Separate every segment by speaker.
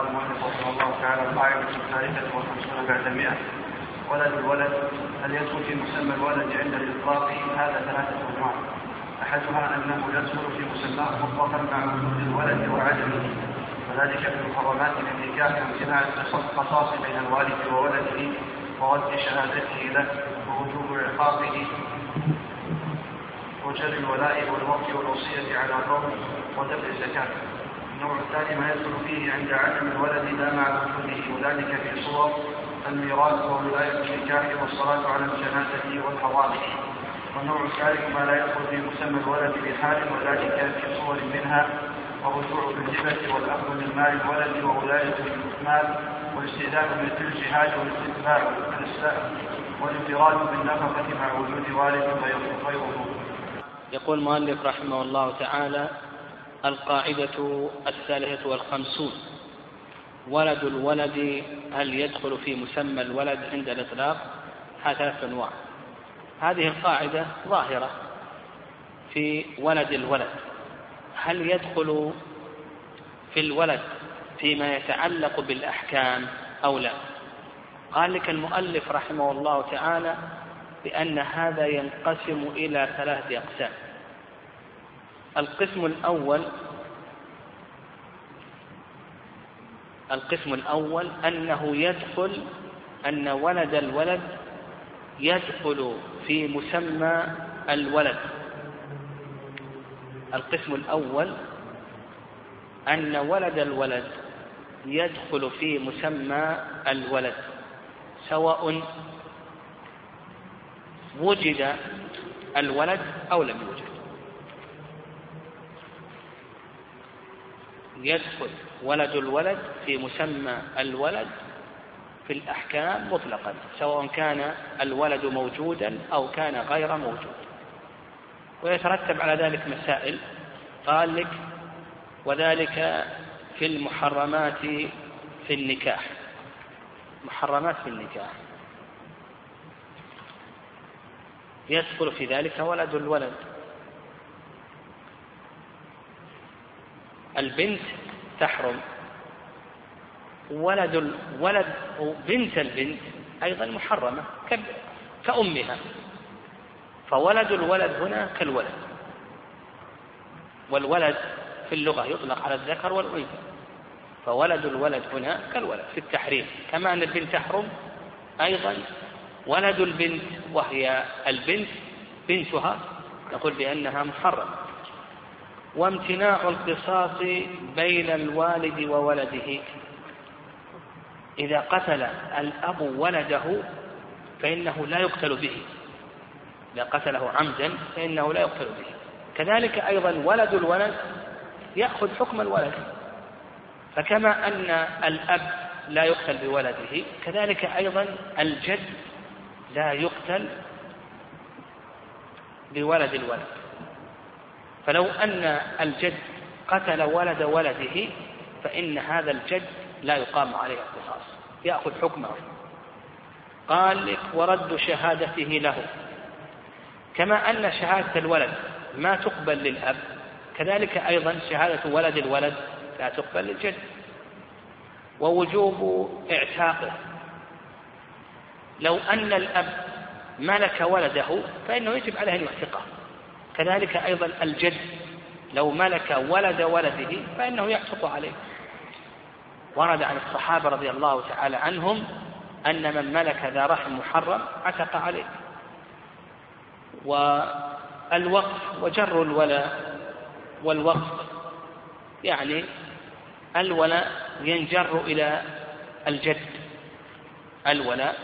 Speaker 1: قال المؤلف رحمه الله تعالى القاعدة الثالثة والخمسون بعد المئة. ولد الولد هل يدخل في مسمى الولد عند الإطلاق؟ هذا ثلاثة أنواع أحدها أنه يدخل في مسماه مطلقا مع وجود الولد وعدمه. وذلك في المحرمات النكاح امتناع القصاص بين الوالد وولده ورد شهادته له ووجوب عقابه وجر الولاء والوقت والوصية على قوم ودفع الزكاة. النوع الثاني ما يدخل فيه عند عدم الولد لا مع وجوده وذلك في صور الميراث وولاية النكاح والصلاة على الجنازة والحوادث. والنوع الثالث ما لا يدخل في مسمى الولد بحال وذلك في صور منها والرجوع بالهبة والأخذ من مال الولد وولاية المال والاستئذان مثل الجهاد والاستتباع والإسلام والانفراد بالنفقة مع وجود والد غيره.
Speaker 2: يقول المؤلف رحمه الله تعالى القاعدة الثالثة والخمسون. ولد الولد هل يدخل في مسمى الولد عند الإطلاق؟ هذا ثلاث أنواع. هذه القاعدة ظاهرة في ولد الولد. هل يدخل في الولد فيما يتعلق بالأحكام أو لا؟ قال لك المؤلف رحمه الله تعالى بأن هذا ينقسم إلى ثلاثة أقسام. القسم الأول القسم الأول أنه يدخل أن ولد الولد يدخل في مسمى الولد. القسم الأول أن ولد الولد يدخل في مسمى الولد سواء وجد الولد أو لم يوجد. يدخل ولد الولد في مسمى الولد في الأحكام مطلقا سواء كان الولد موجودا أو كان غير موجود. ويترتب على ذلك مسائل قال لك وذلك في المحرمات في النكاح. محرمات في النكاح. يدخل في ذلك ولد الولد. البنت تحرم. ولد الولد بنت البنت أيضا محرمة كأمها. فولد الولد هنا كالولد. والولد في اللغة يطلق على الذكر والأنثى. فولد الولد هنا كالولد في التحريم. كما أن البنت تحرم أيضا. ولد البنت وهي البنت بنتها نقول بأنها محرمة. وامتناع القصاص بين الوالد وولده. إذا قتل الأب ولده فإنه لا يقتل به. إذا قتله عمدا فإنه لا يقتل به. كذلك أيضا ولد الولد يأخذ حكم الولد. فكما أن الأب لا يقتل بولده كذلك أيضا الجد لا يقتل بولد الولد. فلو أن الجد قتل ولد ولده فإن هذا الجد لا يقام عليه القصاص يأخذ حكمه. قال ورد شهادته له. كما أن شهادة الولد ما تقبل للأب كذلك أيضا شهادة ولد الولد لا تقبل للجد. ووجوب اعتاقه. لو أن الأب ملك ولده فإنه يجب عليه أن يعتقه كذلك أيضا الجد لو ملك ولد ولده فإنه يعتق عليه. ورد عن الصحابة رضي الله تعالى عنهم أن من ملك ذا رحم محرم عتق عليه. والوقف وجر الولاء والوقف يعني الولاء ينجر إلى الجد. الولاء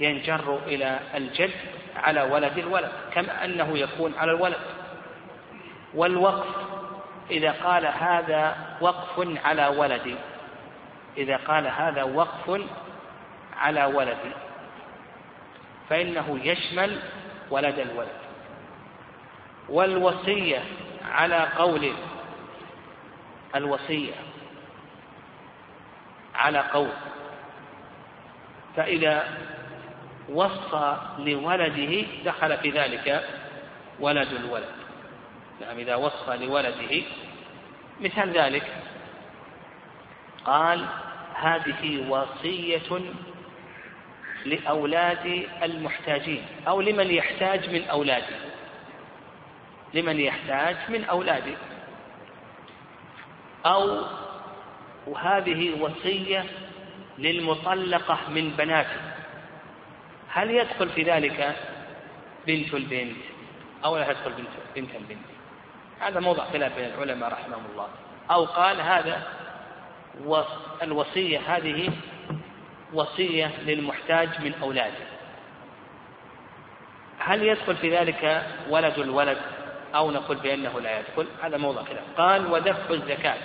Speaker 2: ينجر إلى الجد على ولد الولد كما أنه يكون على الولد. والوقف إذا قال هذا وقف على ولدي إذا قال هذا وقف على ولدي فإنه يشمل ولد الولد. والوصية على قول الوصية على قول فإذا وصى لولده دخل في ذلك ولد الولد. نعم إذا وصى لولده مثال ذلك. قال هذه وصية لأولاد المحتاجين أو لمن يحتاج من أولاده لمن يحتاج من أولاده أو وهذه وصية للمطلقة من بناته. هل يدخل في ذلك بنت البنت أو لا تدخل بنت بنت البنت؟ هذا موضع خلاف بين العلماء رحمهم الله. أو قال هذا الوصية هذه وصية للمحتاج من أولاده. هل يدخل في ذلك ولد الولد أو نقول بأنه لا يدخل؟ هذا موضع خلاف. قال ودفع الزكاة.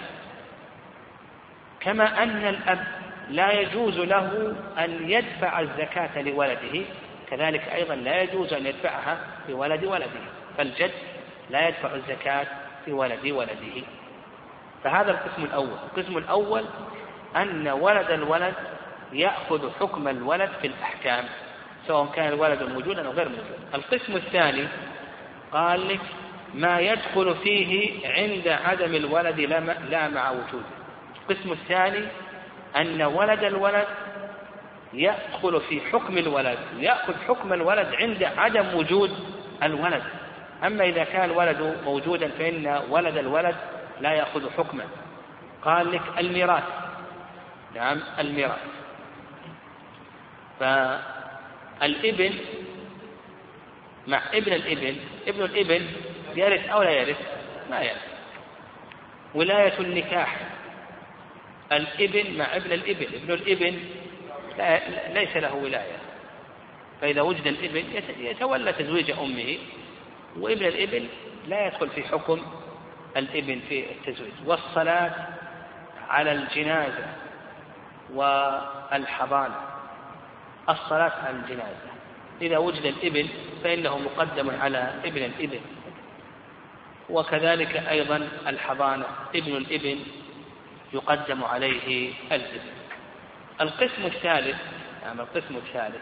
Speaker 2: كما أن الأب لا يجوز له أن يدفع الزكاة لولده كذلك أيضا لا يجوز أن يدفعها لولد ولده فالجد لا يدفع الزكاة في ولد ولده. فهذا القسم الأول. القسم الأول أن ولد الولد يأخذ حكم الولد في الأحكام سواء كان الولد موجودا أو غير موجود. القسم الثاني قال لك ما يدخل فيه عند عدم الولد لا مع وجوده. القسم الثاني أن ولد الولد يدخل في حكم الولد يأخذ حكم الولد عند عدم وجود الولد. أما إذا كان الولد موجودا فإن ولد الولد لا يأخذ حكما قال لك الميراث. نعم الميراث. فالإبن مع ابن الإبن ابن الإبن يرث أو لا يرث؟ ما يرث. ولاية النكاح. الإبن مع ابن الإبن. ابن الإبن ليس له ولاية. فإذا وجد الإبن يتولى تزويج أمه وابن الإبن لا يدخل في حكم الإبن في التزويج. والصلاة على الجنازة والحضانة. الصلاة على الجنازة. إذا وجد الإبن فإنه مقدم على ابن الإبن. وكذلك أيضا الحضانة. ابن الإبن يقدم عليه الابن القسم الثالث يعني القسم الثالث.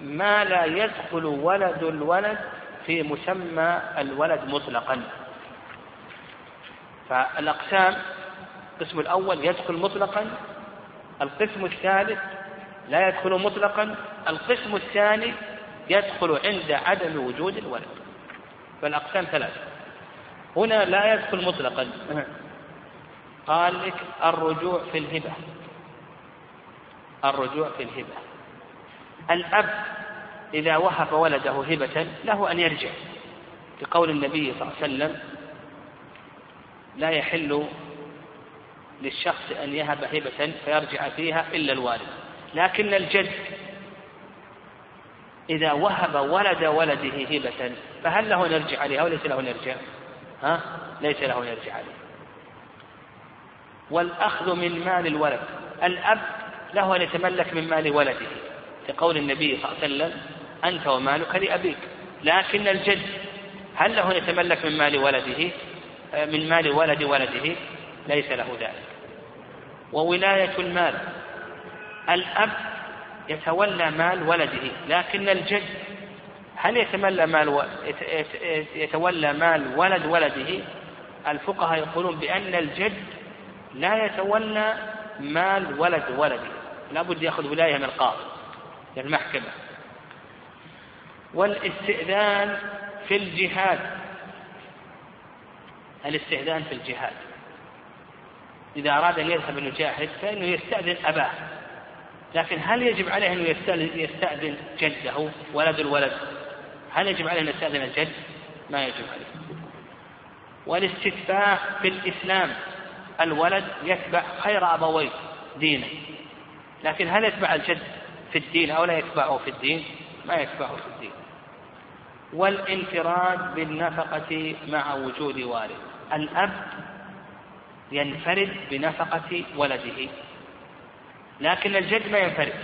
Speaker 2: ما لا يدخل ولد الولد في مسمى الولد مطلقا. فالأقسام القسم الأول يدخل مطلقا القسم الثالث لا يدخل مطلقا القسم الثاني يدخل عند عدم وجود الولد. فالأقسام ثلاثة. هنا لا يدخل مطلقا. قال لك الرجوع في الهبة. الرجوع في الهبة. الأب إذا وهب ولده هبة له أن يرجع. لقول النبي صلى الله عليه وسلم لا يحل للشخص أن يهب هبة فيرجع فيها إلا الوالد. لكن الجد إذا وهب ولد ولده هبة فهل له أن يرجع عليها أو ليس له أن يرجع؟ ها؟ ليس له أن يرجع عليها والأخذ من مال الولد. الأب له أن يتملك من مال ولده. لقول النبي صلى الله عليه وسلم أنت ومالك لأبيك. لكن الجد هل له أن يتملك من مال ولده؟ من مال ولد ولده؟ ليس له ذلك. وولاية المال. الأب يتولى مال ولده لكن الجد هل يتولى مال يتولى مال ولد ولده؟ الفقهاء يقولون بأن الجد لا يتولى مال ولد ولده. لابد يأخذ ولاية من القاضي من المحكمة. والاستئذان في الجهاد. الاستئذان في الجهاد. إذا أراد أن يذهب أن يجاهد فإنه يستأذن أباه. لكن هل يجب عليه أنه يستأذن جده ولد الولد؟ هل يجب عليه أن يستأذن الجد؟ ما يجب عليه والاستتباع في الإسلام الولد يتبع خير أبويه دينه. لكن هل يتبع الجد في الدين أو لا يتبعه في الدين؟ ما يتبعه في الدين. والانفراد بالنفقة مع وجود والد. الأب ينفرد بنفقة ولده. لكن الجد ما ينفرد.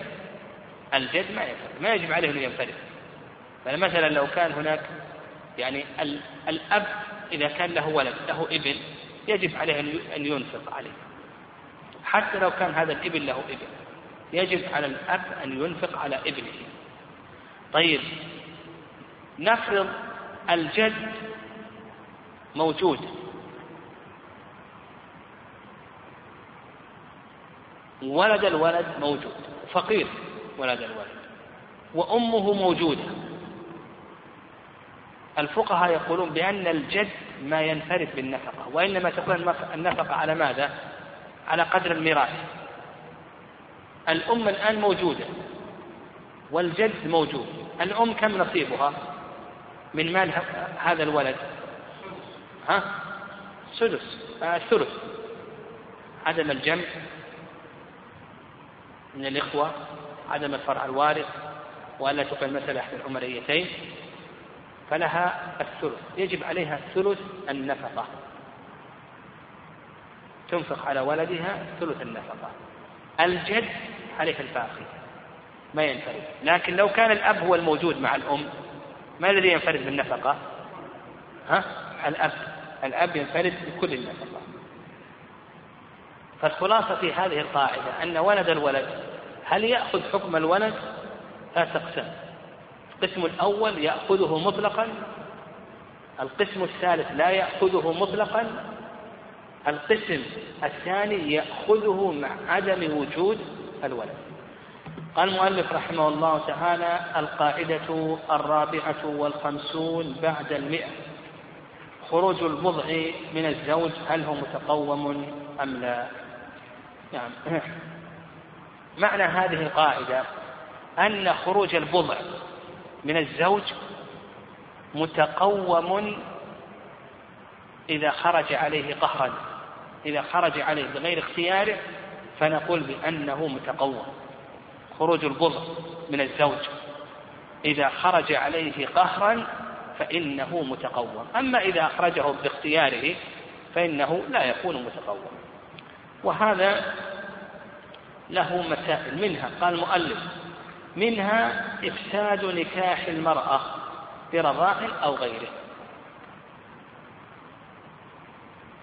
Speaker 2: الجد ما ينفرد. ما يجب عليه أن ينفرد. فمثلا لو كان هناك يعني الأب إذا كان له ولد له ابن يجب عليه أن ينفق عليه. حتى لو كان هذا الابن له ابن يجب على الأب أن ينفق على ابنه طيب نفرض الجد موجود. ولد الولد موجود. فقير ولد الولد. وأمه موجودة. الفقهاء يقولون بأن الجد ما ينفرد بالنفقة وإنما تكون النفقة على ماذا؟ على قدر الميراث. الأم الآن موجودة والجد موجود. الأم كم نصيبها؟ من مال هذا الولد؟ ها؟ سدس آه الثلث. عدم الجمع من الإخوة عدم الفرع الوارث وألا تقل مثل إحدى العمريتين فلها الثلث. يجب عليها ثلث النفقة. تنفق على ولدها ثلث النفقة. الجد عليه الباقي. ما ينفرد. لكن لو كان الأب هو الموجود مع الأم ما الذي ينفرد بالنفقة ها؟ الأب. الأب ينفرد بكل النفقة. فالخلاصة في هذه القاعدة أن ولد الولد هل يأخذ حكم الولد؟ أقسام القسم الأول يأخذه مطلقا القسم الثالث لا يأخذه مطلقا القسم الثاني يأخذه مع عدم وجود الولد. قال المؤلف رحمه الله تعالى القاعدة الرابعة والخمسون بعد المئة. خروج البضع من الزوج هل هو متقوم أم لا؟ نعم. معنى هذه القاعدة أن خروج البضع من الزوج متقوم إذا خرج عليه قهرا إذا خرج عليه بغير اختياره فنقول بأنه متقوم. خروج البضع من الزوج. إذا خرج عليه قهرا فإنه متقوم. أما إذا أخرجه باختياره فإنه لا يكون متقوم. وهذا له مسائل منها. قال المؤلف منها إفساد نكاح المرأة برضاء أو غيره.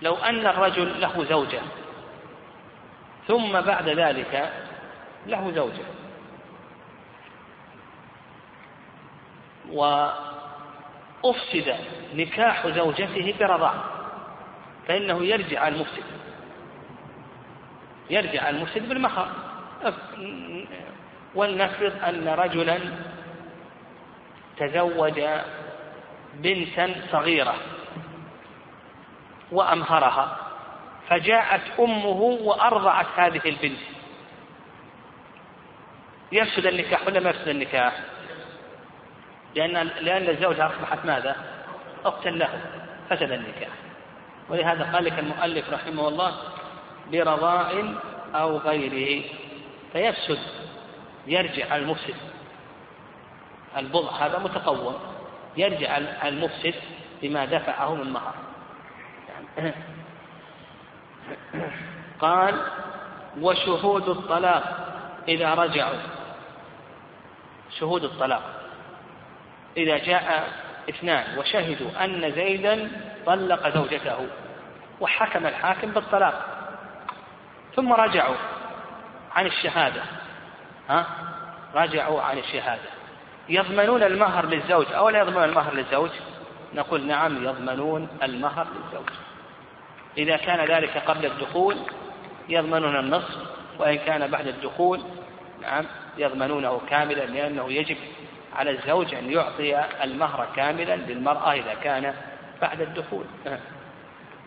Speaker 2: لو أن الرجل له زوجة ثم بعد ذلك له زوجة. وأفسد نكاح زوجته برضاع فإنه يرجع المفسد يرجع المفسد بالمهر ولنفرض أن رجلا تزوج بنتا صغيرة وأمهرها فجاءت أمه وأرضعت هذه البنت يفسد النكاح ولا ما يفسد النكاح؟ لأن لأن الزوجة أصبحت ماذا؟ أختا له فسد النكاح ولهذا قال لك المؤلف رحمه الله برضاء أو غيره فيفسد يرجع المفسد. البضع هذا متقوم. يرجع المفسد بما دفعه من مهر. يعني قال وشهود الطلاق إذا رجعوا. شهود الطلاق. إذا جاء اثنان وشهدوا أن زيدا طلق زوجته وحكم الحاكم بالطلاق. ثم رجعوا عن الشهادة. ها؟ رجعوا عن الشهادة. يضمنون المهر للزوج أو لا يضمنون المهر للزوج؟ نقول نعم يضمنون المهر للزوج. إذا كان ذلك قبل الدخول يضمنون النصف وإن كان بعد الدخول نعم يضمنونه كاملا لأنه يجب على الزوج أن يعطي المهر كاملا للمرأة إذا كان بعد الدخول.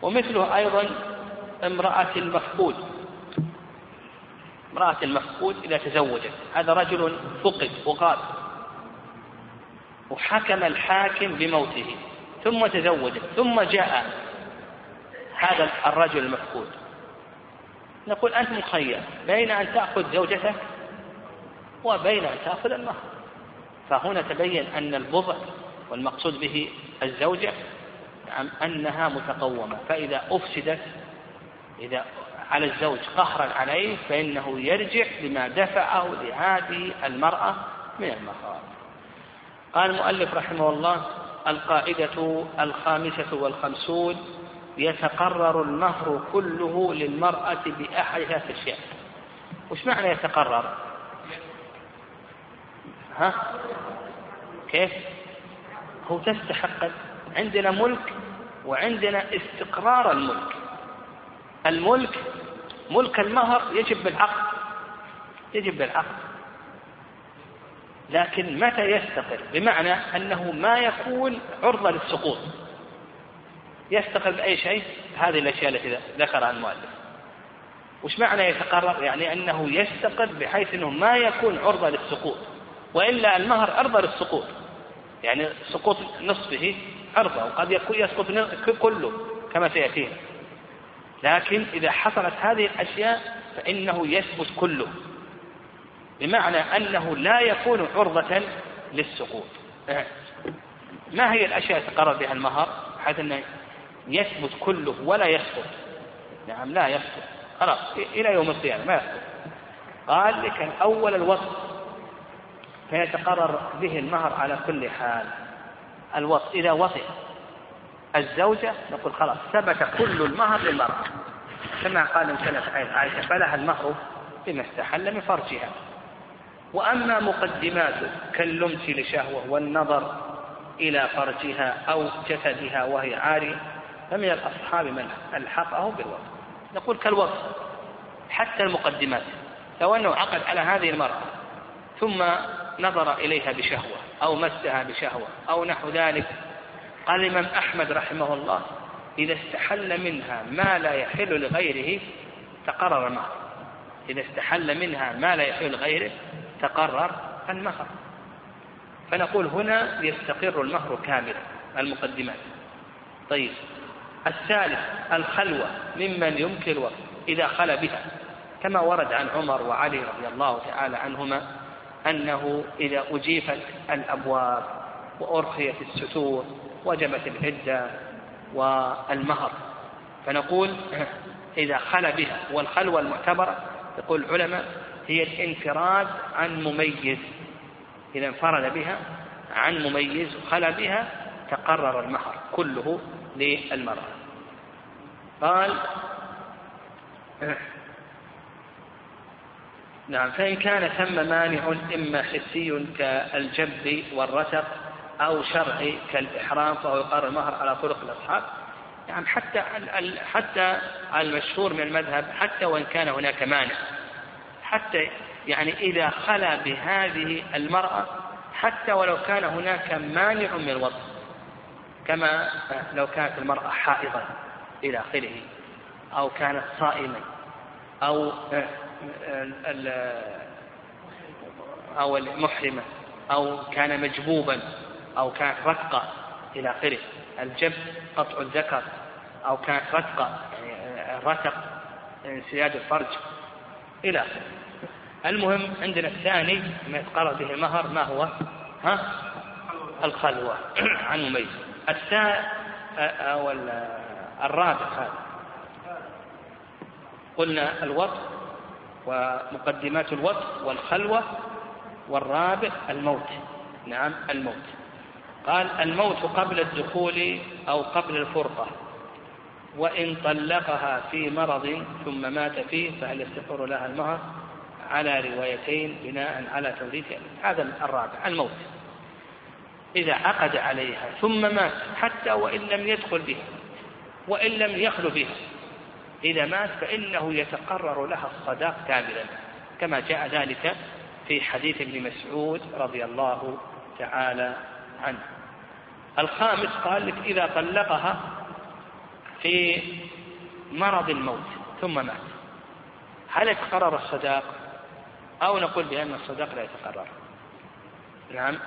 Speaker 2: ومثله أيضا امرأة المفقود. امرأة المفقود إذا تزوجت. هذا رجل فقد وغاب وحكم الحاكم بموته ثم تزوجت ثم جاء هذا الرجل المفقود. نقول أنت مخير بين أن تأخذ زوجتك وبين أن تأخذ المهر فهنا تبين أن البضع والمقصود به الزوجة نعم أنها متقومة. فإذا أفسدت إذا على الزوج قهرا عليه فإنه يرجع لما دفعه لهذه المرأة من المخاطر. قال المؤلف رحمه الله القاعدة الخامسة والخمسون يتقرر المهر كله للمرأة بأحد ثلاث أشياء وش معنى يتقرر؟ ها؟ كيف؟ هو تستحق. عندنا ملك وعندنا استقرار الملك. الملك ملك المهر يجب بالعقد يجب بالعقد. لكن متى يستقر؟ بمعنى أنه ما يكون عرضة للسقوط. يستقر بأي شيء؟ هذه الأشياء التي ذكرها المؤلف. وش معنى يتقرر؟ يعني أنه يستقر بحيث أنه ما يكون عرضة للسقوط وإلا المهر عرضة للسقوط. يعني سقوط نصفه عرضة وقد يسقط كله كما سيأتينا. لكن إذا حصلت هذه الأشياء فإنه يثبت كله. بمعنى أنه لا يكون عرضة للسقوط. ما هي الأشياء يتقرر بها المهر؟ حيث أنه يثبت كله ولا يسقط. نعم لا يسقط. خلاص إلى يوم القيامة ما يسقط. قال لك الأول الوصف. فيتقرر به المهر على كل حال. الوصف إذا وصف. الزوجة نقول خلاص ثبت كل المهر للمرأة. كما قال سنة عائشة فلها المهر بما استحل من فرجها. وأما مقدماته كاللمس لشهوة والنظر إلى فرجها أو جسدها وهي عارية فمن الأصحاب من ألحقه بالوصف نقول كالوصف حتى المقدمات لو أنه عقد على هذه المرأة ثم نظر إليها بشهوة أو مسها بشهوة أو نحو ذلك قال الإمام أحمد رحمه الله إذا استحل منها ما لا يحل لغيره تقرر معه إذا استحل منها ما لا يحل لغيره تقرر المهر. فنقول هنا يستقر المهر كاملا المقدمات. طيب الثالث الخلوة ممن يمكن الوقت إذا خلى بها. كما ورد عن عمر وعلي رضي الله تعالى عنهما أنه إذا أجيفت الأبواب وأرخيت الستور وجبت العدة والمهر. فنقول إذا خلى بها والخلوة المعتبرة يقول العلماء هي الانفراد عن مميز. إذا انفرد بها عن مميز وخلى بها تقرر المهر كله للمرأة. قال نعم فإن كان ثم مانع إما حسي كالجب والرتق أو شرعي كالإحرام فهو يقرر المهر على طرق الأصحاب. يعني حتى حتى المشهور من المذهب حتى وإن كان هناك مانع. حتى يعني إذا خلا بهذه المرأة حتى ولو كان هناك مانع من الوضع. كما لو كانت المرأة حائضا إلى آخره أو كانت صائمة أو أو المحرمة أو كان مجبوبا. أو كانت رتقة إلى آخره. الجب قطع الذكر أو كانت رتقة يعني رتق انسياد الفرج إلى آخره. المهم عندنا الثاني ما يتقرر به المهر ما هو؟ ها؟ الخلوة. عن مميز الثالث أو الرابع هذا. قلنا الوطء ومقدمات الوطء والخلوة والرابع الموت. نعم الموت. قال الموت قبل الدخول أو قبل الفرقة وإن طلقها في مرض ثم مات فيه فهل يستقر لها المهر؟ على روايتين بناء على توريث هذا الرابع الموت. إذا عقد عليها ثم مات حتى وإن لم يدخل بها وإن لم يخل بها إذا مات فإنه يتقرر لها الصداق كاملا كما جاء ذلك في حديث ابن مسعود رضي الله تعالى عنه. الخامس قال لك إذا طلقها في مرض الموت ثم مات. هل يتقرر الصداق؟ أو نقول بأن الصداق لا يتقرر. نعم.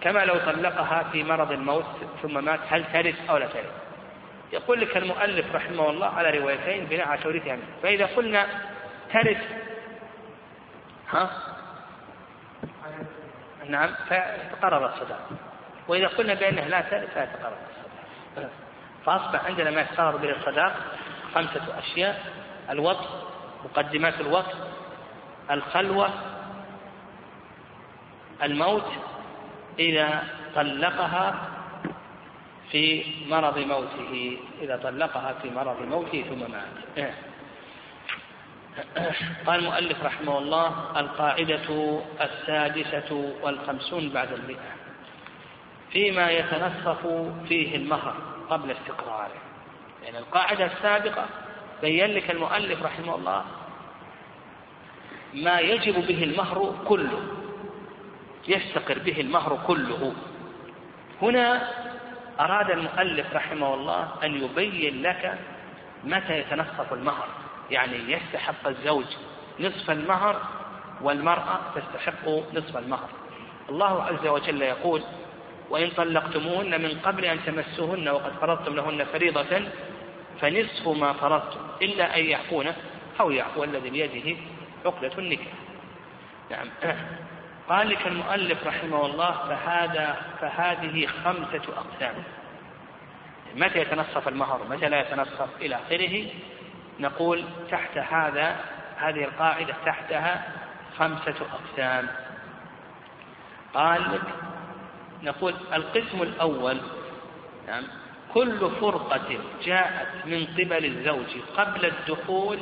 Speaker 2: كما لو طلقها في مرض الموت ثم مات هل ترث أو لا ترث؟ يقول لك المؤلف رحمه الله على روايتين بناء على توريثها يعني. فإذا قلنا ترث ها؟ نعم فتقرر الصداق. وإذا قلنا بأنه لا الصداق فأصبح عندنا ما يتقرر به الصداق خمسة أشياء الوطء مقدمات الوطء الخلوة الموت إذا طلقها في مرض موته إذا طلقها في مرض موته ثم مات. قال المؤلف رحمه الله القاعدة السادسة والخمسون بعد المئة. فيما يتنصف فيه المهر قبل استقراره. يعني القاعدة السابقة بين لك المؤلف رحمه الله ما يجب به المهر كله يستقر به المهر كله. هنا أراد المؤلف رحمه الله أن يبين لك متى يتنصف المهر يعني يستحق الزوج نصف المهر والمرأة تستحق نصف المهر. الله عز وجل يقول وإن طلقتموهن من قبل أن تمسوهن وقد فرضتم لهن فريضة فنصف ما فرضتم إلا أن يعفون أو يعفو الذي بيده عقدة النكاح. نعم. قال لك المؤلف رحمه الله فهذا فهذه خمسة أقسام. متى يتنصف المهر؟ متى لا يتنصف؟ إلى آخره. نقول تحت هذا هذه القاعدة تحتها خمسة أقسام. قال لك نقول القسم الأول نعم كل فرقة جاءت من قبل الزوج قبل الدخول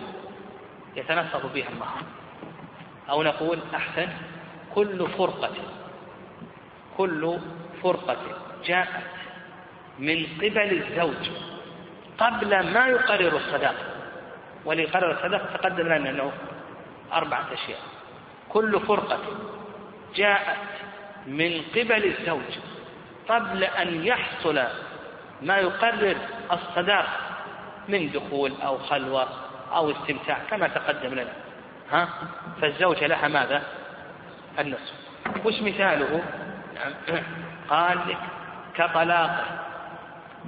Speaker 2: يتنصف بها المهر أو نقول أحسن كل فرقة كل فرقة جاءت من قبل الزوج قبل ما يقرر الصداق. وليقرر الصداق تقدم لنا أنه أربعة أشياء. كل فرقة جاءت من قبل الزوج قبل أن يحصل ما يقرر الصداق من دخول أو خلوة أو استمتاع كما تقدم لنا. ها؟ فالزوجة لها ماذا؟ النصف. وش مثاله؟ قال لك كطلاقه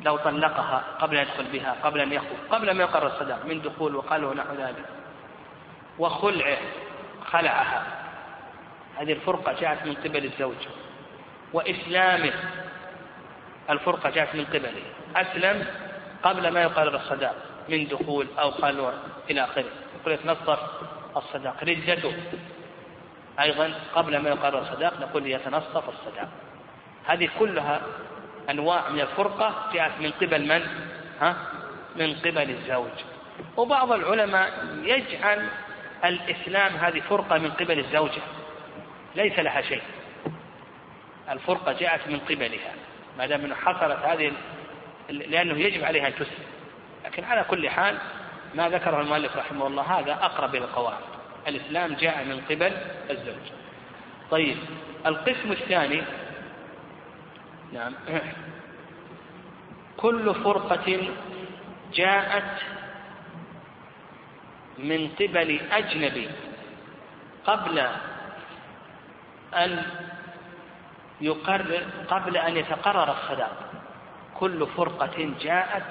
Speaker 2: لو طلقها قبل أن يدخل بها قبل أن يخرج قبل ما يقرر الصداق من دخول وقاله نحو ذلك. وخلعه خلعها. هذه الفرقة جاءت من قبل الزوج. وإسلامه الفرقة جاءت من قبله. أسلم قبل ما يقرر الصداق من دخول أو خلوة إلى آخره. يقول يتنصف الصداق. ردته أيضا قبل ما يقرر الصداق نقول يتنصف الصداق. هذه كلها أنواع من الفرقة جاءت من قبل من؟ ها؟ من قبل الزوج. وبعض العلماء يجعل الإسلام هذه فرقة من قبل الزوجة. ليس لها شيء. الفرقة جاءت من قبلها ما دام إنه حصلت هذه لأنه يجب عليها أن تسلم. لكن على كل حال ما ذكره المؤلف رحمه الله هذا أقرب إلى القواعد. الإسلام جاء من قبل الزوج. طيب القسم الثاني نعم كل فرقة جاءت من قبل أجنبي قبل أن يقرر قبل أن يتقرر الصداق. كل فرقة جاءت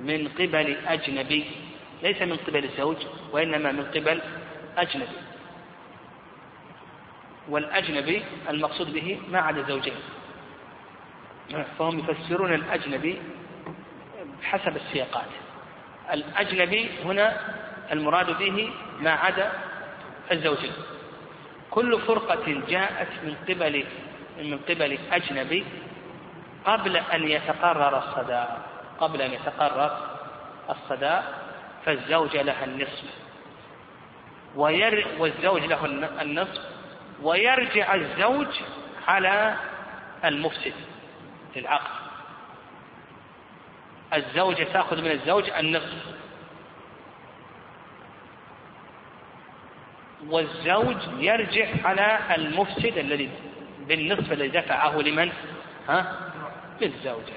Speaker 2: من قبل أجنبي ليس من قبل الزوج وإنما من قبل أجنبي. والأجنبي المقصود به ما عدا زوجين فهم يفسرون الأجنبي حسب السياقات. الأجنبي هنا المراد به ما عدا الزوجين. كل فرقة جاءت من قبل من قبل أجنبي قبل أن يتقرر الصداق قبل أن يتقرر الصداق فالزوجة لها النصف. وير والزوج له النصف. ويرجع الزوج على المفسد للعقد الزوجة تأخذ من الزوج النصف. والزوج يرجع على المفسد الذي بالنصف الذي دفعه لمن؟ ها؟ للزوجة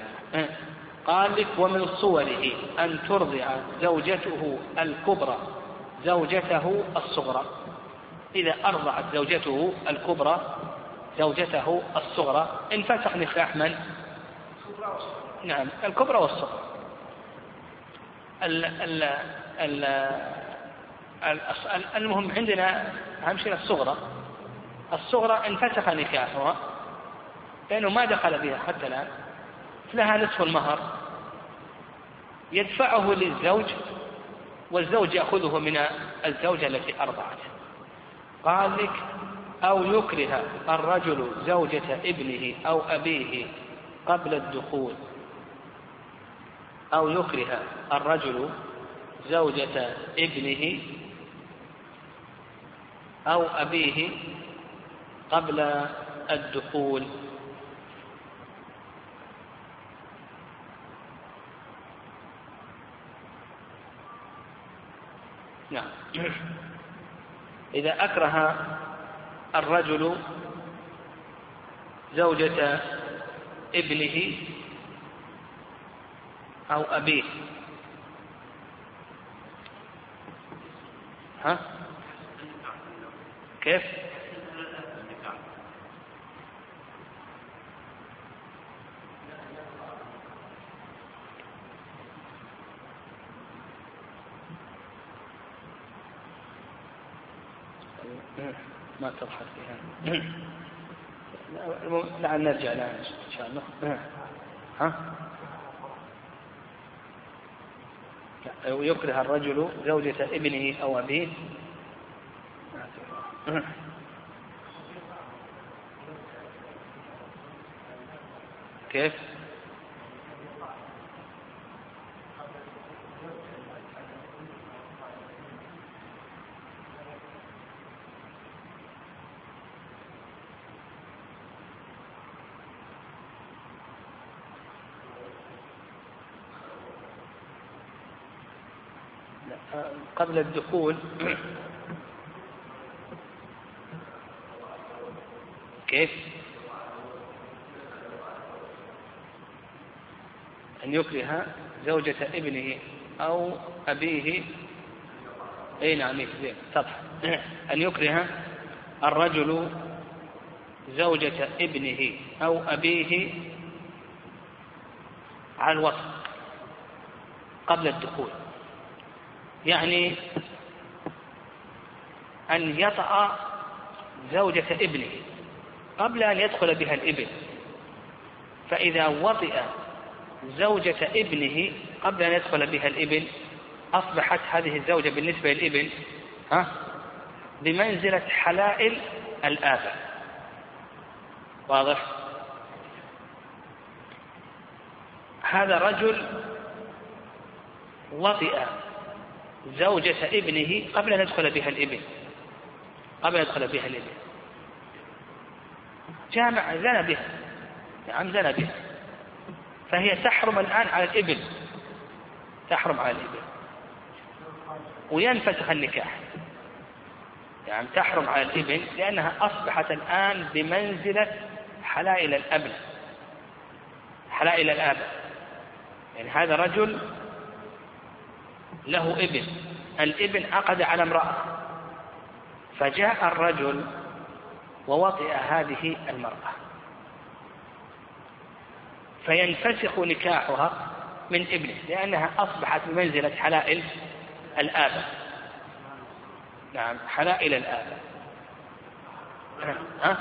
Speaker 2: قال لك ومن صوره أن ترضع زوجته الكبرى زوجته الصغرى إذا أرضعت زوجته الكبرى زوجته الصغرى انفسخ نكاح من؟ نعم الكبرى والصغرى ال ال ال المهم عندنا أهم شيء الصغرى. الصغرى انفسخ نكاحها لأنه ما دخل بها حتى الآن. لها نصف المهر. يدفعه للزوج والزوج يأخذه من الزوجة التي أرضعته. قال لك أو يكره الرجل زوجة ابنه أو أبيه قبل الدخول. أو يكره الرجل زوجة ابنه أو أبيه قبل الدخول. نعم. إذا أكره الرجل زوجة ابنه أو أبيه. ها؟ كيف؟ ما تضحك فيها. لعل نرجع لها إن شاء الله. ها؟ يكره الرجل زوجة ابنه أو أبيه كيف؟ قبل الدخول. كيف؟ أن يكره زوجة ابنه أو أبيه. أي نعم سطح أن يكره الرجل زوجة ابنه أو أبيه على الوصف قبل الدخول. يعني أن يطأ زوجة ابنه قبل أن يدخل بها الابن فإذا وطئ زوجة ابنه قبل أن يدخل بها الابن أصبحت هذه الزوجة بالنسبة للابن ها بمنزلة حلائل الآباء. واضح؟ هذا رجل وطئ. زوجة ابنه قبل أن يدخل بها الابن قبل أن يدخل بها الابن جامع زنى بها. نعم زنى بها. فهي تحرم الآن على الابن تحرم على الابن وينفسخ النكاح. يعني تحرم على الابن لأنها أصبحت الآن بمنزلة حلائل الأب حلائل الآب يعني هذا رجل له ابن. الابن عقد على امرأة. فجاء الرجل ووطئ هذه المرأة. فينفسخ نكاحها من ابنه لأنها أصبحت بمنزلة حلائل الآباء. نعم حلائل الآباء. ها؟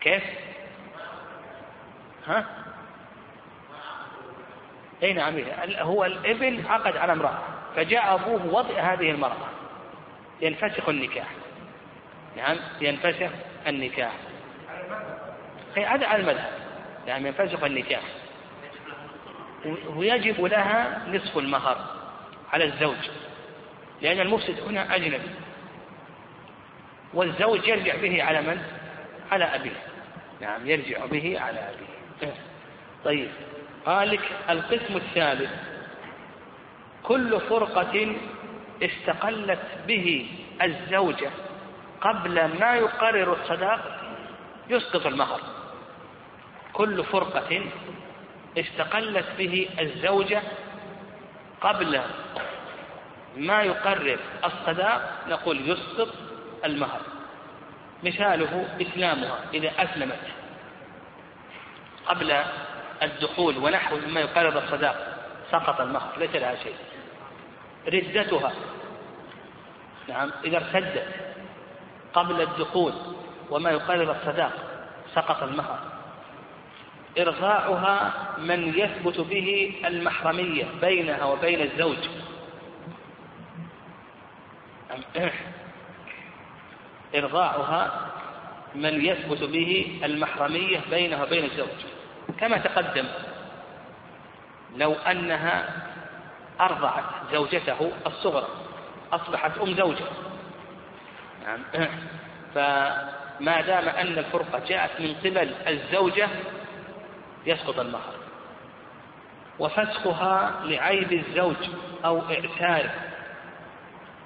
Speaker 2: كيف؟ ها؟ اي نعم هو الابن عقد على امرأة فجاء أبوه وطئ هذه المرأة. ينفسخ النكاح. نعم ينفسخ النكاح. أي هذا على المذهب. نعم ينفسخ النكاح. ويجب لها نصف المهر على الزوج لأن المفسد هنا أجنبي. والزوج يرجع به على من؟ على أبيه. نعم يرجع به على أبيه. طيب. قال لك القسم الثالث. كل فرقة استقلت به الزوجة قبل ما يقرر الصداق يسقط المهر. كل فرقة استقلت به الزوجة قبل ما يقرر الصداق. نقول يسقط المهر. مثاله إسلامها إذا أسلمت قبل الدخول ونحو مما يقرر الصداق سقط المهر ليس لها شيء. ردتها. نعم إذا ارتدت قبل الدخول وما يقرر الصداق سقط المهر إرضاعها من يثبت به المحرمية بينها وبين الزوج. إرضاعها من يثبت به المحرمية بينها وبين الزوج. كما تقدم لو أنها أرضعت زوجته الصغرى أصبحت أم زوجة. نعم. فما دام أن الفرقة جاءت من قبل الزوجة يسقط المهر. وفسخها لعيب الزوج أو إعساره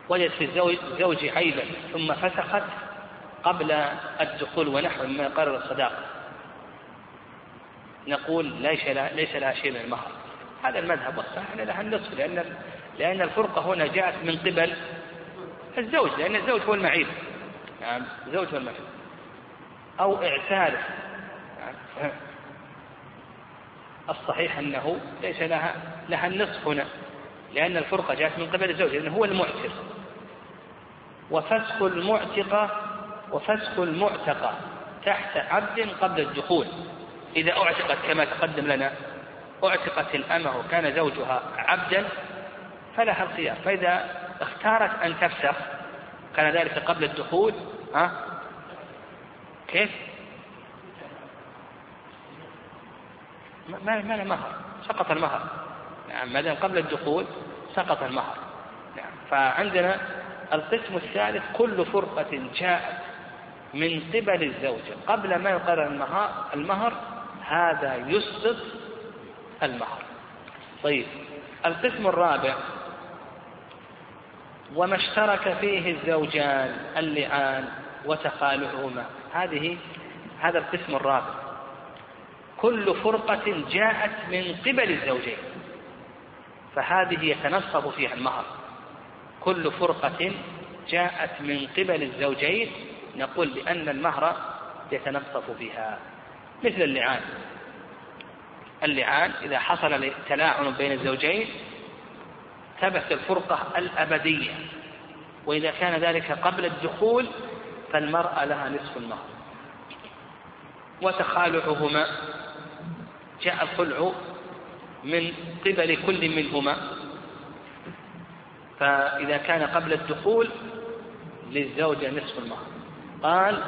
Speaker 2: وجد في الزوج زوج عيبا ثم فسخت قبل الدخول ونحو ما قرر الصداقة. نقول ليس لها, ليس لها شيء من المهر. هذا المذهب والصحيح. لها النصف لأن لأن الفرقة هنا جاءت من قبل الزوج لأن الزوج هو المعيب. نعم الزوج هو المعيب. أو إعساره نعم. الصحيح أنه ليس لها لها النصف هنا لأن الفرقة جاءت من قبل الزوج لأنه هو المعتق. وفسخ المعتقة وفسخ المعتقة تحت عبد قبل الدخول. إذا أعتقت كما تقدم لنا أعتقت الأمة وكان زوجها عبدا فلها الخيار. فإذا اختارت أن تفسخ كان ذلك قبل الدخول ها؟ كيف؟ ما ما مهر سقط المهر. نعم ما دام قبل الدخول سقط المهر. نعم فعندنا القسم الثالث كل فرقة جاءت من قبل الزوجة. قبل ما يقرر المهر, المهر هذا يسقط المهر. طيب القسم الرابع وما اشترك فيه الزوجان اللعان وتخالعهما هذه هذا القسم الرابع. كل فرقة جاءت من قبل الزوجين فهذه يتنصب فيها المهر. كل فرقة جاءت من قبل الزوجين نقول بأن المهر يتنصف فيها. مثل اللعان. اللعان إذا حصل تلاعن بين الزوجين ثبت الفرقة الأبدية وإذا كان ذلك قبل الدخول فالمرأة لها نصف المهر. وتخالعهما جاء الخلع من قبل كل منهما. فإذا كان قبل الدخول للزوجة نصف المهر. قال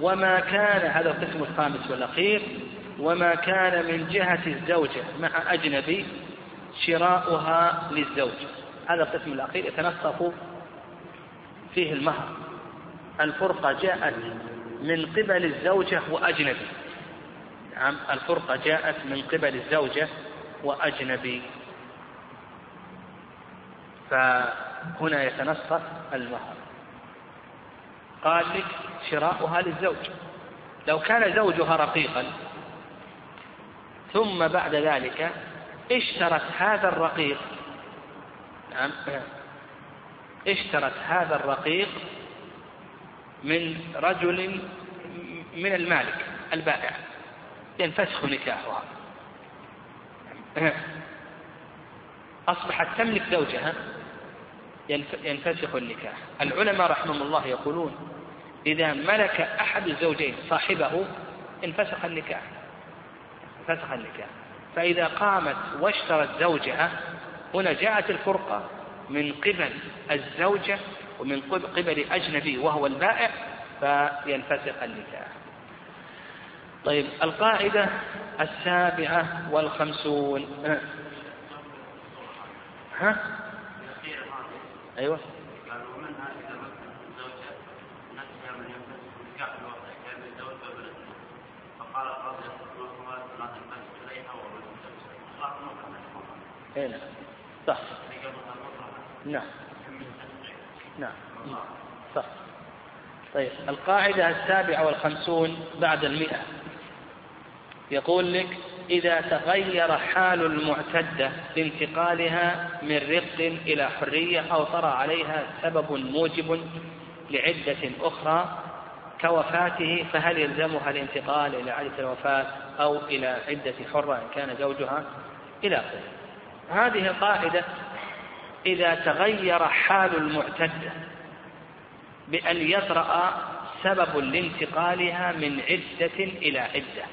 Speaker 2: وما كان هذا القسم الخامس والأخير وما كان من جهة الزوجة مع أجنبي شراؤها للزوج. هذا القسم الأخير يتنصف فيه المهر. الفرقة جاءت من قبل الزوجة وأجنبي. نعم الفرقة جاءت من قبل الزوجة وأجنبي. فهنا يتنصف المهر. قال لك شراؤها للزوج. لو كان زوجها رقيقا ثم بعد ذلك اشترت هذا الرقيق. نعم. اشترت هذا الرقيق من رجل من المالك البائع. ينفسخ نكاحها. أصبحت تملك زوجها ينفسخ النكاح. العلماء رحمهم الله يقولون إذا ملك أحد الزوجين صاحبه انفسخ النكاح انفسخ النكاح. فإذا قامت واشترت زوجها هنا جاءت الفرقة من قبل الزوجة ومن قبل أجنبي وهو البائع فينفسخ النكاح. طيب القاعدة السابعة والخمسون. ها؟ أيوة. اي نعم. صح. نعم. نعم. صح. طيب القاعدة السابعة والخمسون بعد المئة. يقول لك إذا تغير حال المعتدة بانتقالها من رق إلى حرية أو طرأ عليها سبب موجب لعدة أخرى كوفاته فهل يلزمها الانتقال إلى عدة الوفاة أو إلى عدة حرة إن كان زوجها؟ إلى آخره. هذه القاعدة إذا تغير حال المعتدة بأن يطرأ سبب لانتقالها من عدة إلى عدة.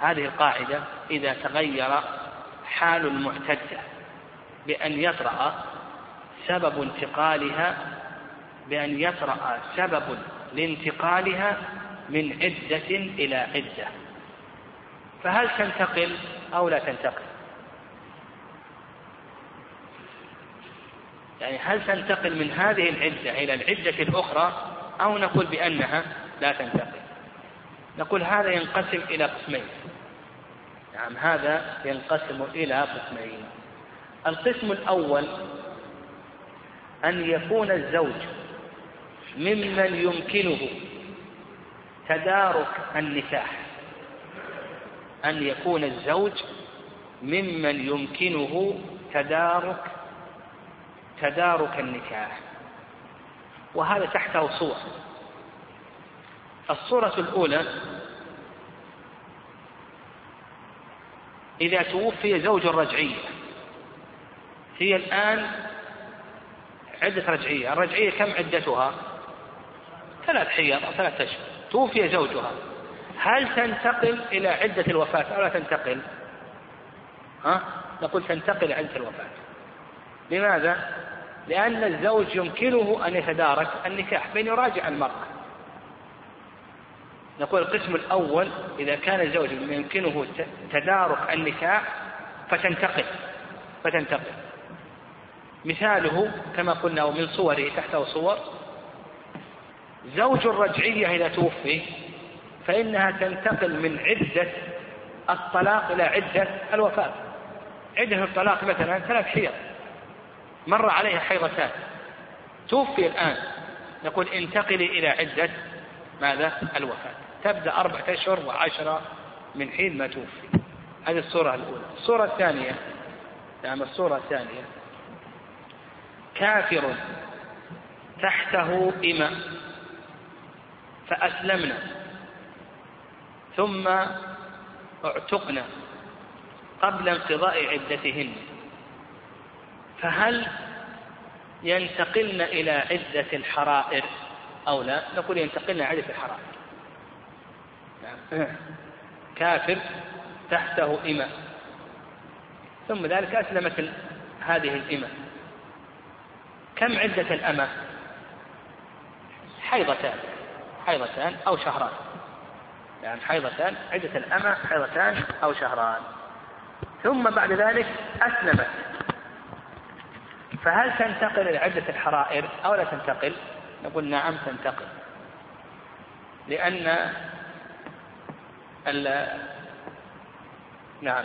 Speaker 2: هذه القاعدة إذا تغير حال المعتدة بأن يطرأ سبب انتقالها بأن يطرأ سبب لانتقالها من عدة إلى عدة. فهل تنتقل أو لا تنتقل؟ يعني هل تنتقل من هذه العدة إلى العدة الأخرى أو نقول بأنها لا تنتقل؟ نقول هذا ينقسم إلى قسمين. نعم هذا ينقسم إلى قسمين. القسم الأول أن يكون الزوج ممن يمكنه تدارك النكاح. أن يكون الزوج ممن يمكنه تدارك تدارك النكاح. وهذا تحته صور الصورة الأولى إذا توفي زوج الرجعية. هي الآن عدة رجعية. الرجعية كم عدتها؟ ثلاث حيض أو ثلاث أشهر. توفي زوجها. هل تنتقل إلى عدة الوفاة أو لا تنتقل؟ ها؟ نقول تنتقل عدة الوفاة. لماذا؟ لأن الزوج يمكنه أن يتدارك النكاح بين يراجع المرأة. نقول القسم الأول إذا كان الزوج يمكنه تدارك النكاح فتنتقل فتنتقل. مثاله كما قلنا ومن صوره تحته صور. زوج الرجعية إذا توفي فإنها تنتقل من عدة الطلاق إلى عدة الوفاة. عدة الطلاق مثلا ثلاث حيض. مر عليها حيضتان. توفي الآن. نقول انتقلي إلى عدة ماذا؟ الوفاة. تبدأ أربعة أشهر وعشرة من حين ما توفي. هذه الصورة الأولى. الصورة الثانية. نعم الصورة الثانية. كافر تحته إماء. فأسلمنا. ثم اعتقنا قبل انقضاء عدتهن. فهل ينتقلن إلى عدة الحرائر أو لا؟ نقول ينتقلن إلى عدة الحرائر. كافر تحته إماء ثم ذلك أسلمت هذه الإماء كم عدة الأمة؟ حيضتان. حيضتان أو شهران. يعني حيضتان عدة الأمة حيضتان أو شهران. ثم بعد ذلك أسلمت فهل تنتقل إلى عدة الحرائر أو لا تنتقل؟ نقول نعم تنتقل. لأن نعم.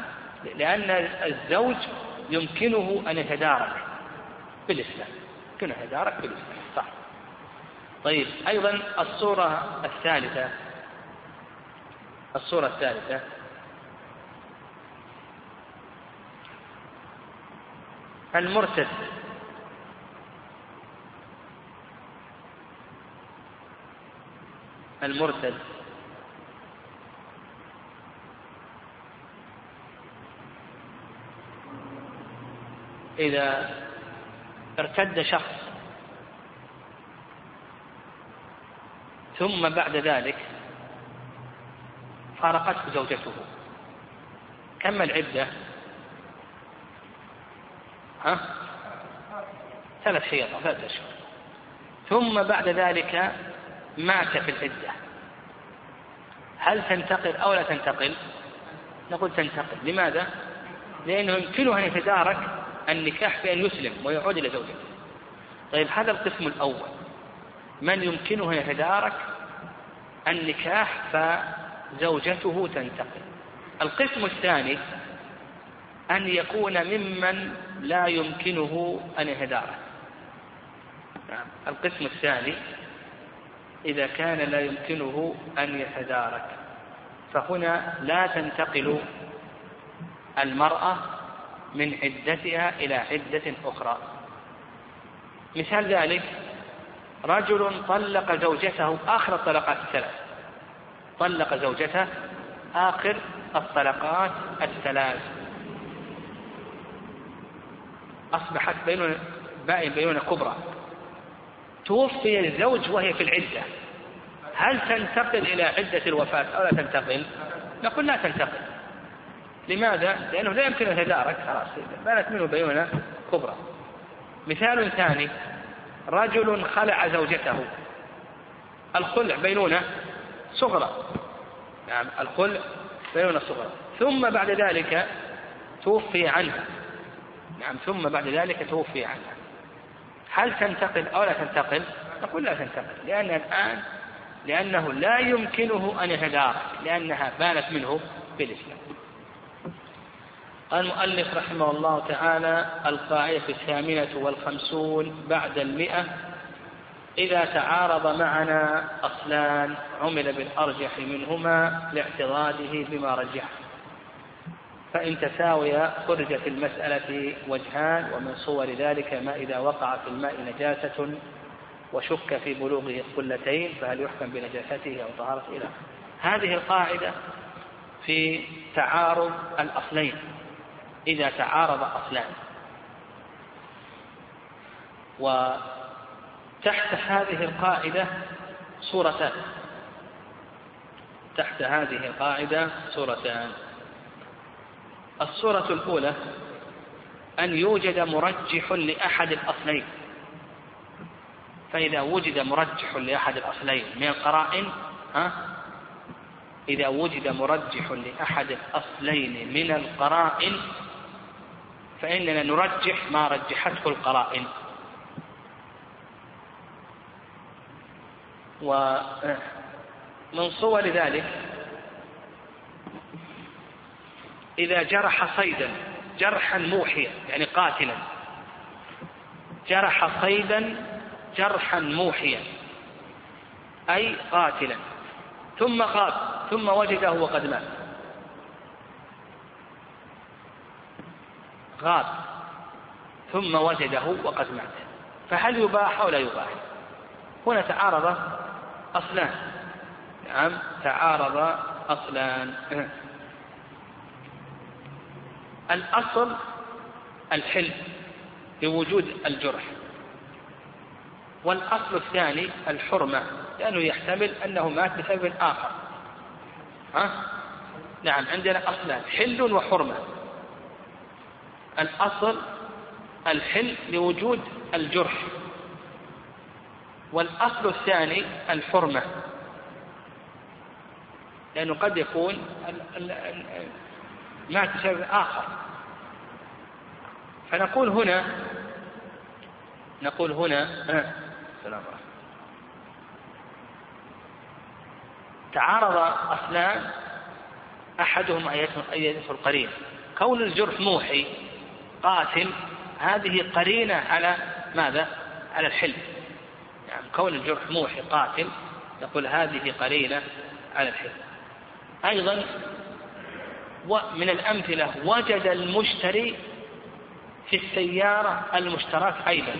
Speaker 2: لأن الزوج يمكنه أن يتدارك بالإسلام. يمكنه أن يتدارك بالإسلام صح. طيب أيضا الصورة الثالثة. الصورة الثالثة. المرتد. المرتد إذا ارتد شخص ثم بعد ذلك فارقته زوجته. كم العدة؟ ها؟ ثلاث حيض ثلاث أشهر. ثم بعد ذلك مات في العدة. هل تنتقل أو لا تنتقل؟ نقول تنتقل. لماذا؟ لأنه يمكنه أن يتدارك النكاح بأن يسلم ويعود إلى زوجته. طيب هذا القسم الأول. من يمكنه أن يتدارك النكاح فزوجته تنتقل؟ القسم الثاني أن يكون ممن لا يمكنه أن يتدارك. نعم. القسم الثاني إذا كان لا يمكنه أن يتدارك. فهنا لا تنتقل المرأة من عدتها إلى عدة أخرى. مثال ذلك رجل طلق زوجته آخر الطلقات الثلاث. طلق زوجته آخر الطلقات الثلاث. أصبحت بينونة بائن بينونة كبرى. توفي الزوج وهي في العدة. هل تنتقل إلى عدة الوفاة أو لا تنتقل؟ نقول لا تنتقل. لماذا؟ لأنه لا يمكن أن يتدارك. خلاص بانت منه بيونة كبرى. مثال ثاني رجل خلع زوجته. الخلع بينونة صغرى. نعم الخلع بينونة صغرى. ثم بعد ذلك توفي عنها. نعم ثم بعد ذلك توفي عنها. هل تنتقل أو لا تنتقل؟ نقول لا تنتقل لأن الآن لأنه لا يمكنه أن يتدارك لأنها بانت منه في الإسلام قال المؤلف رحمه الله تعالى القاعدة الثامنة والخمسون بعد المئة إذا تعارض معنا أصلان عمل بالأرجح منهما لاعتراضه بما رجحه فإن تساويا خرج في المسألة وجهان ومن صور ذلك ما إذا وقع في الماء نجاسة وشك في بلوغه القلتين فهل يحكم بنجاسته أو طهارته إلى هذه القاعدة في تعارض الأصلين. إذا تعارض أصلان. وتحت هذه القاعدة صورتان. تحت هذه القاعدة صورتان. الصورة الأولى أن يوجد مرجح لأحد الأصلين. فإذا وجد مرجح لأحد الأصلين من القرائن ها؟ إذا وجد مرجح لأحد الأصلين من القرائن فإننا نرجح ما رجحته القرائن. ومن صور ذلك إذا جرح صيدا جرحا موحيا يعني قاتلا. جرح صيدا جرحا موحيا أي قاتلا. ثم غاب ثم وجده وقد مات. غاب ثم وجده وقد مات. فهل يباح أو لا يباح؟ هنا تعارض أصلان. نعم تعارض أصلان. الأصل الحل لوجود الجرح. والأصل الثاني الحرمة لأنه يحتمل أنه مات بسبب آخر. ها؟ نعم عندنا أصلان حل وحرمة. الأصل الحل لوجود الجرح. والأصل الثاني الحرمة. لأنه قد يكون مات بسبب آخر. فنقول هنا نقول هنا عليكم. تعارض أصلان أحدهما أيته القرين كون الجرح موحي قاتل هذه قرينة على ماذا؟ على الحلم. يعني كون الجرح موحي قاتل نقول هذه قرينة على الحلم. أيضا ومن الأمثلة وجد المشتري في السيارة المشترك أيضا.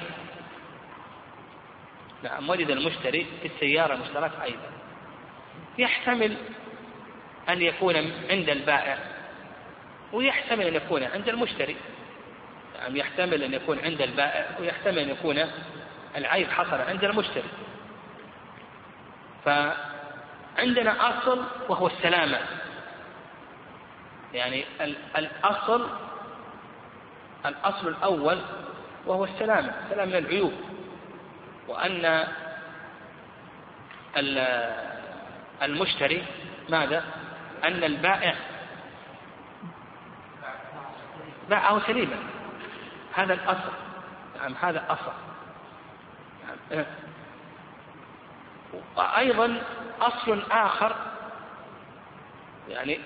Speaker 2: نعم وجد المشتري في السيارة المشترك أيضا. يحتمل أن يكون عند البائع ويحتمل أن يكون عند المشتري. نعم يحتمل أن يكون عند البائع ويحتمل أن يكون العيب حصل عند المشتري. فعندنا أصل وهو السلامة. يعني الأصل الأصل الأول وهو السلامة السلامة من العيوب وأن المشتري ماذا؟ أن البائع باعه سليما هذا الأصل نعم هذا أصل نعم. وأيضا أصل آخر يعني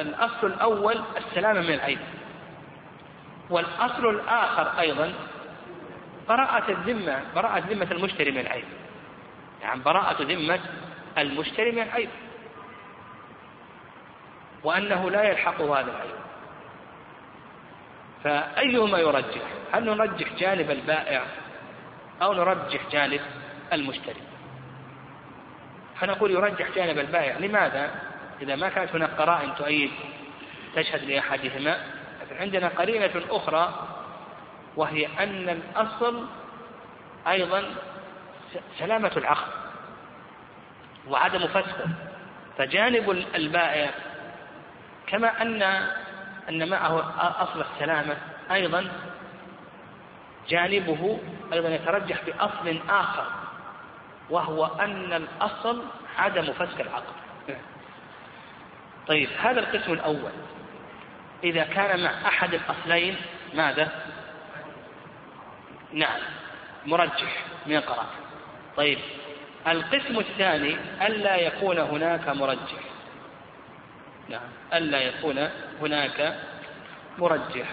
Speaker 2: الأصل الأول السلامة من العيب والأصل الآخر أيضا براءة الذمة براءة ذمة المشتري من العيب يعني براءة ذمة المشتري من العيب وأنه لا يلحقه هذا العيب فأيهما يرجح؟ هل نرجح جانب البائع أو نرجح جانب المشتري؟ فنقول يرجح جانب البائع. لماذا؟ إذا ما كانت هناك قرائن تؤيد تشهد لأحدهما عندنا قرينة أخرى وهي أن الأصل أيضا سلامة العقل وعدم فسخه. فجانب البائع كما أن أن معه أصل السلامة أيضا جانبه أيضا يترجح بأصل آخر وهو أن الأصل عدم فسخ العقل. طيب هذا القسم الأول. إذا كان مع أحد الأصلين ماذا؟ نعم مرجح من القرار طيب القسم الثاني ألا يكون هناك مرجح. نعم ألا يكون هناك مرجح.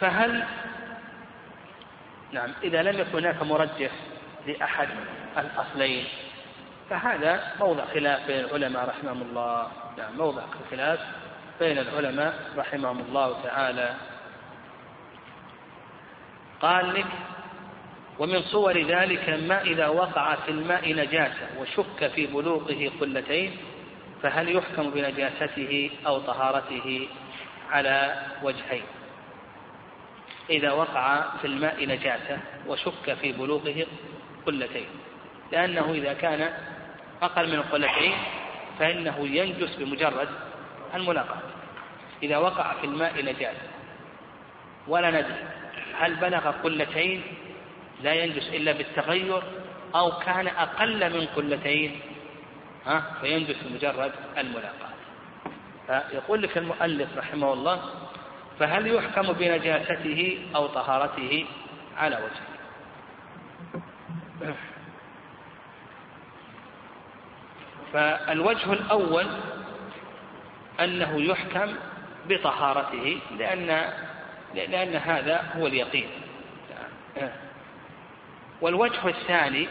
Speaker 2: فهل نعم إذا لم يكن هناك مرجح لأحد الأصلين فهذا موضع خلاف بين العلماء رحمهم الله. نعم موضع خلاف بين العلماء رحمهم الله تعالى. قال لك ومن صور ذلك ما إذا وقع في الماء نجاسة وشك في بلوغه قلتين فهل يحكم بنجاسته أو طهارته على وجهين؟ إذا وقع في الماء نجاسة وشك في بلوغه قلتين لأنه إذا كان أقل من القلتين فإنه ينجس بمجرد الملاقاة. إذا وقع في الماء نجاسة ولا ندري هل بلغ قلتين لا ينجس إلا بالتغير أو كان أقل من قلتين ها؟ فينجس بمجرد الملاقاة. فيقول لك المؤلف رحمه الله فهل يحكم بنجاسته أو طهارته على وجهه؟ فالوجه الأول أنه يحكم بطهارته لأن لأن هذا هو اليقين. والوجه الثاني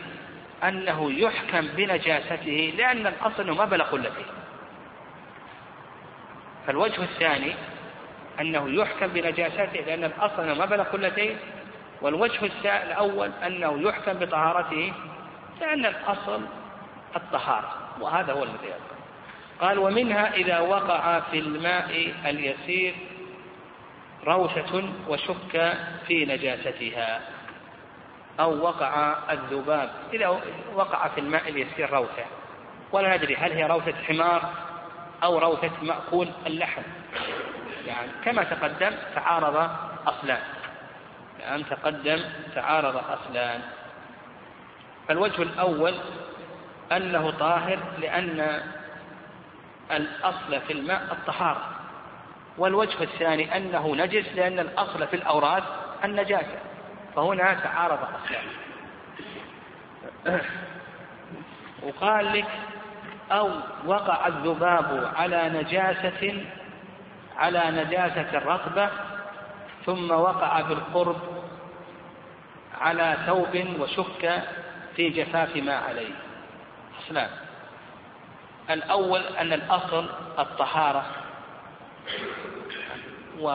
Speaker 2: أنه يحكم بنجاسته لأن الأصل ما بلغ قلته فالوجه الثاني أنه يحكم بنجاسته لأن الأصل ما بلغ قلتين والوجه الأول أنه يحكم بطهارته لأن الأصل الطهارة. وهذا هو الذي يبقى قال ومنها إذا وقع في الماء اليسير روثة وشك في نجاستها أو وقع الذباب. إذا وقع في الماء اليسير روثة ولا ندري هل هي روثة حمار أو روثة مأكول اللحم. يعني كما تقدم تعارض أصلان. يعني تقدم تعارض أصلان. فالوجه الأول أنه طاهر لأن الأصل في الماء الطهارة. والوجه الثاني أنه نجس لأن الأصل في الأوراد النجاسة. فهنا تعارض أصلان وقال لك أو وقع الذباب على نجاسة على نجاسة الرطبة ثم وقع بالقرب على ثوب وشك في جفاف ما عليه. أصلان الأول أن الأصل الطهارة و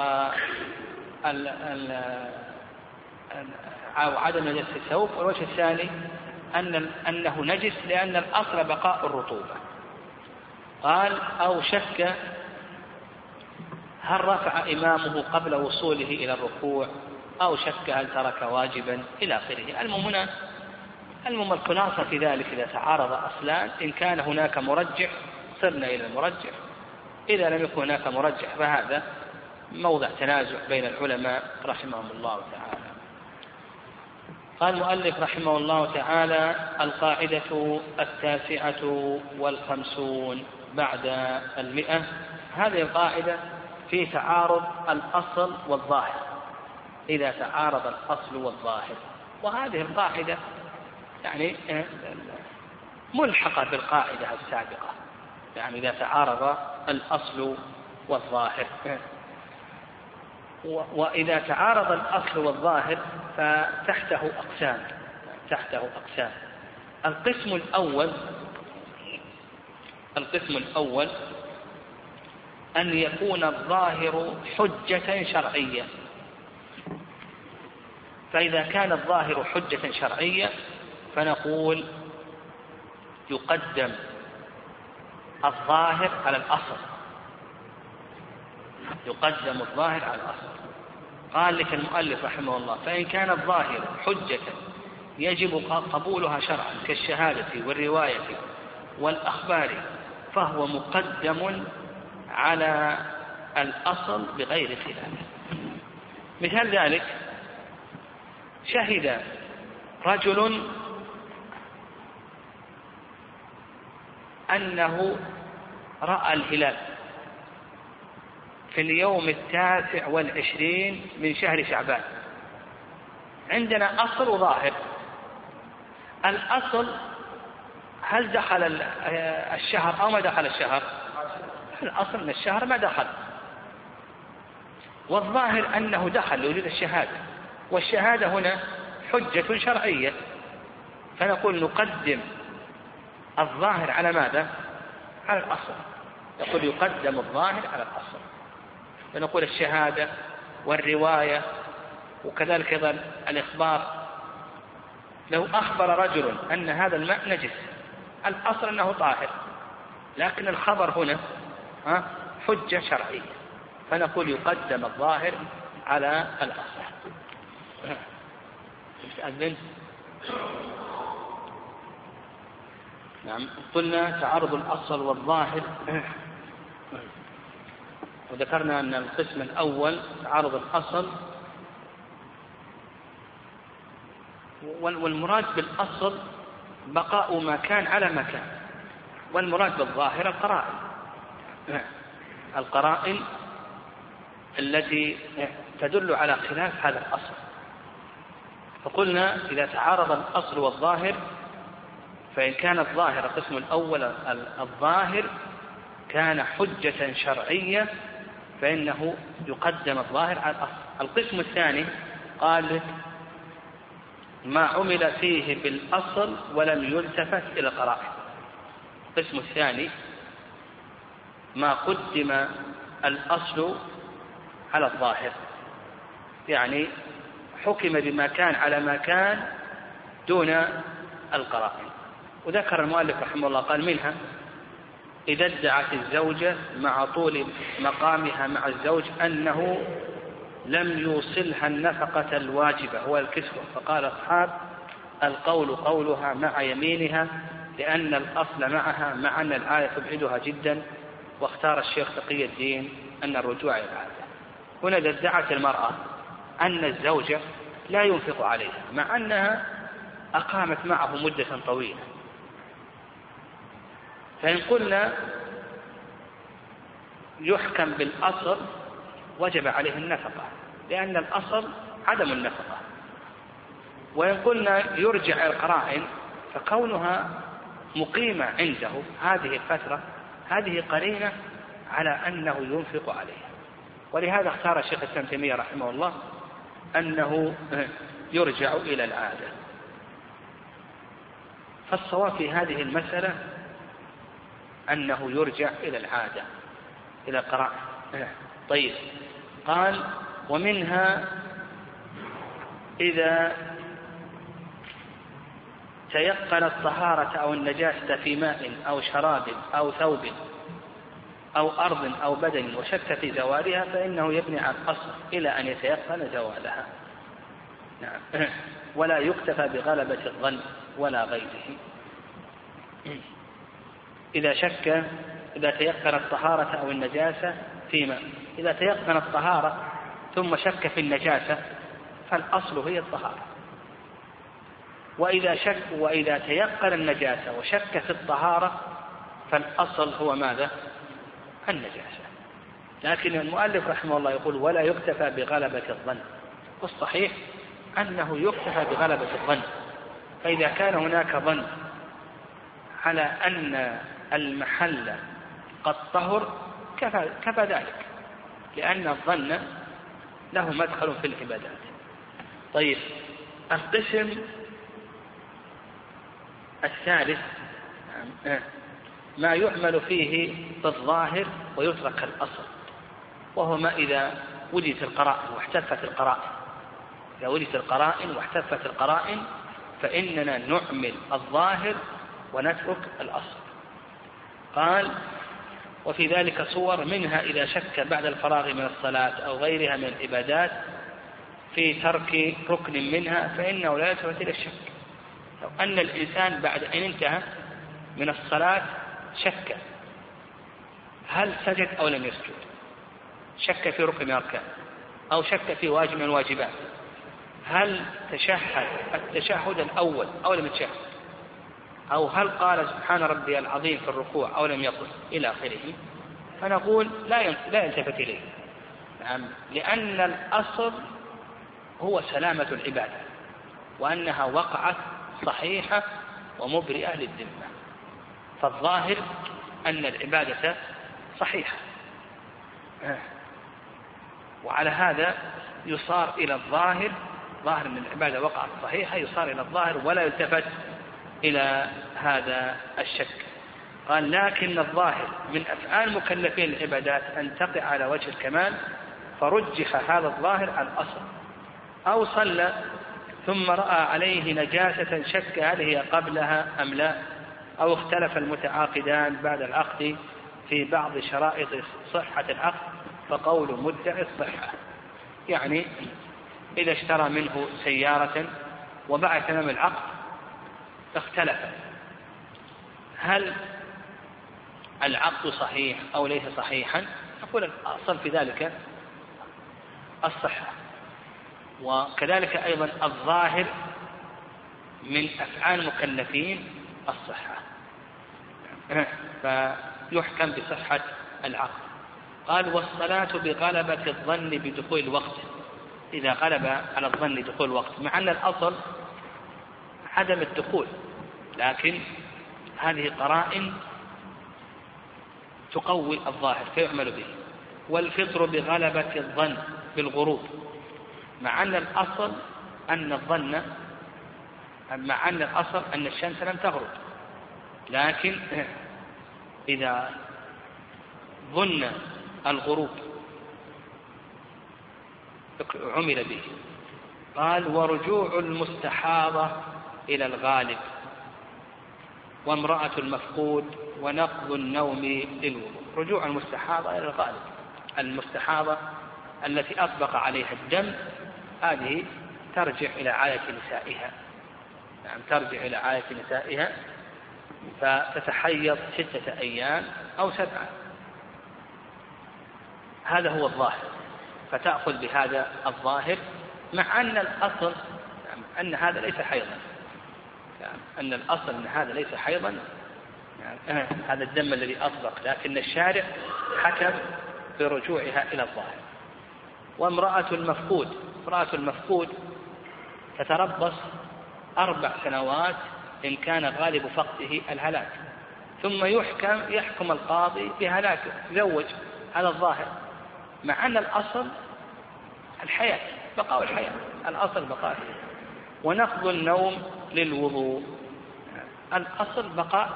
Speaker 2: عدم نجاسة الثوب والوجه الثاني أن أنه نجس لأن الأصل بقاء الرطوبة. قال أو شك هل رفع إمامه قبل وصوله إلى الركوع أو شك هل ترك واجبا إلى آخره. المهم هنا المهم الخلاصة في ذلك إذا تعارض أصلان إن كان هناك مرجح صرنا إلى المرجح. إذا لم يكن هناك مرجح فهذا موضع تنازع بين العلماء رحمهم الله تعالى. قال المؤلف رحمه الله تعالى القاعدة التاسعة والخمسون بعد المئة. هذه القاعدة في تعارض الأصل والظاهر. إذا تعارض الأصل والظاهر. وهذه القاعدة يعني آه، ملحقة بالقاعدة السابقة. يعني إذا تعارض الأصل والظاهر. وإذا تعارض الأصل والظاهر فتحته أقسام تحته أقسام. القسم الأول القسم الأول أن يكون الظاهر حجة شرعية. فإذا كان الظاهر حجة شرعية فنقول يقدم الظاهر على الأصل. يقدم الظاهر على الأصل. قال لك المؤلف رحمه الله فإن كان الظاهر حجة يجب قبولها شرعا كالشهادة والرواية والأخبار فهو مقدم على الأصل بغير خلاف. مثال ذلك شهد رجل أنه رأى الهلال في اليوم التاسع والعشرين من شهر شعبان. عندنا أصل وظاهر. الأصل هل دخل الشهر أو ما دخل الشهر؟ الأصل أن الشهر ما دخل. والظاهر أنه دخل لوجود الشهادة. والشهادة هنا حجة شرعية. فنقول نقدم الظاهر على ماذا؟ على الأصل. يقول يقدم الظاهر على الأصل. فنقول الشهادة والرواية وكذلك أيضا الإخبار. لو أخبر رجل أن هذا الماء نجس الأصل أنه طاهر. لكن الخبر هنا حجة شرعية. فنقول يقدم الظاهر على الأصل. تأذن نعم. قلنا تعارض الأصل والظاهر. وذكرنا أن القسم الأول تعارض الأصل. والمراد بالأصل بقاء ما كان على ما كان. والمراد بالظاهر القرائن. القرائن التي تدل على خلاف هذا الأصل. فقلنا إذا تعارض الأصل والظاهر فإن كان الظاهر القسم الأول الظاهر كان حجة شرعية فإنه يقدم الظاهر على الأصل. القسم الثاني قال ما عمل فيه بالأصل ولم يلتفت إلى القرائن. القسم الثاني ما قدم الأصل على الظاهر. يعني حكم بما كان على ما كان دون القرائن. وذكر المؤلف رحمه الله قال منها إذا ادعت الزوجة مع طول مقامها مع الزوج أنه لم يوصلها النفقة الواجبة هو الكسوة فقال أصحاب القول قولها مع يمينها لأن الأصل معها مع أن الآية تبعدها جدا واختار الشيخ تقي الدين أن الرجوع إلى العادة هنا إذا ادعت المرأة أن الزوجة لا ينفق عليها مع أنها أقامت معه مدة طويلة فإن قلنا يحكم بالأصل وجب عليه النفقة لأن الأصل عدم النفقة. وإن قلنا يرجع القرائن فكونها مقيمة عنده هذه الفترة هذه قرينة على أنه ينفق عليها. ولهذا اختار الشيخ الإسلام تيمية رحمه الله أنه يرجع إلى العادة. فالصواب في هذه المسألة أنه يرجع إلى العادة إلى قراءة طيب. قال ومنها إذا تيقن الطهارة أو النجاسة في ماء أو شراب أو ثوب أو أرض أو بدن وشك في زوالها فإنه يبني على الأصل إلى أن يتيقن زوالها. نعم. ولا يكتفى بغلبة الظن ولا غيره. إذا شك إذا تيقن الطهارة أو النجاسة فيما؟ إذا تيقن الطهارة ثم شك في النجاسة فالأصل هي الطهارة. وإذا شك وإذا تيقن النجاسة وشك في الطهارة فالأصل هو ماذا؟ النجاسة. لكن المؤلف رحمه الله يقول ولا يكتفى بغلبة الظن. والصحيح أنه يكتفى بغلبة الظن. فإذا كان هناك ظن على أن المحل قد طهر كفى, كفى ذلك لأن الظن له مدخل في العبادات. طيب القسم الثالث ما يعمل فيه بالظاهر ويترك الأصل وهو ما إذا وجدت القرائن واحتفت القرائن. إذا وجدت القرائن واحتفت القرائن فإننا نعمل الظاهر ونترك الأصل. قال وفي ذلك صور منها إذا شك بعد الفراغ من الصلاة أو غيرها من العبادات في ترك ركن منها فإنه لا يلتفت إلى الشك. لو أن الإنسان بعد أن انتهى من الصلاة شك. هل سجد أو لم يسجد؟ شك في ركن من الأركان أو شك في واجب من الواجبات هل تشهد التشهد الأول أو لم يتشهد؟ أو هل قال سبحان ربي العظيم في الركوع أو لم يقل إلى آخره؟ فنقول لا لا يلتفت إليه. نعم. لأن الأصل هو سلامة العبادة وأنها وقعت صحيحة ومبرئة للذمة. فالظاهر أن العبادة صحيحة. وعلى هذا يصار إلى الظاهر ظاهر أن العبادة وقعت صحيحة يصار إلى الظاهر ولا يلتفت إلى هذا الشك. قال لكن الظاهر من أفعال مكلفين العبادات أن تقع على وجه الكمال فرجح هذا الظاهر على الأصل أو صلى ثم رأى عليه نجاسة شك هل هي قبلها أم لا أو اختلف المتعاقدان بعد العقد في بعض شرائط صحة العقد فقول مدعي الصحة. يعني إذا اشترى منه سيارة وبعد تمام العقد اختلف. هل العقد صحيح أو ليس صحيحا؟ نقول الأصل في ذلك الصحة. وكذلك أيضا الظاهر من أفعال المكلفين الصحة. فيحكم بصحة العقد. قال والصلاة بغلبة الظن بدخول الوقت. إذا غلب على الظن دخول الوقت مع أن الأصل عدم الدخول لكن هذه قرائن تقوي الظاهر فيعمل به والفطر بغلبة الظن بالغروب مع أن الأصل أن الظن مع أن الأصل أن الشمس لم تغرب لكن إذا ظن الغروب عمل به قال ورجوع المستحاضة إلى الغالب وامرأة المفقود ونقض النوم للوضوء. رجوع المستحاضة إلى الغالب. المستحاضة التي أطبق عليها الدم هذه ترجع إلى عادة نسائها. نعم ترجع إلى عادة نسائها فتتحيض ستة أيام أو سبعة. هذا هو الظاهر. فتأخذ بهذا الظاهر مع أن الأصل أن هذا ليس حيضا. أن الأصل أن هذا ليس حيضا. هذا الدم الذي أطلق لكن الشارع حكم برجوعها إلى الظاهر. وامرأة المفقود امرأة المفقود تتربص أربع سنوات إن كان غالب فقده الهلاك ثم يحكم يحكم القاضي بهلاكه زوج على الظاهر. مع أن الأصل الحياة بقاء الحياة الأصل بقاء الحياة. ونقض النوم للوضوء. الأصل بقاء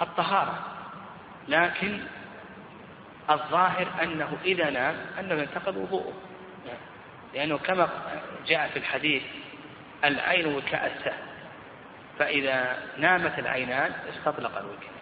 Speaker 2: الطهارة لكن الظاهر أنه إذا نام أنه ينتقض وضوءه. لأنه كما جاء في الحديث العين وكاء فإذا نامت العينان استطلق الوجه.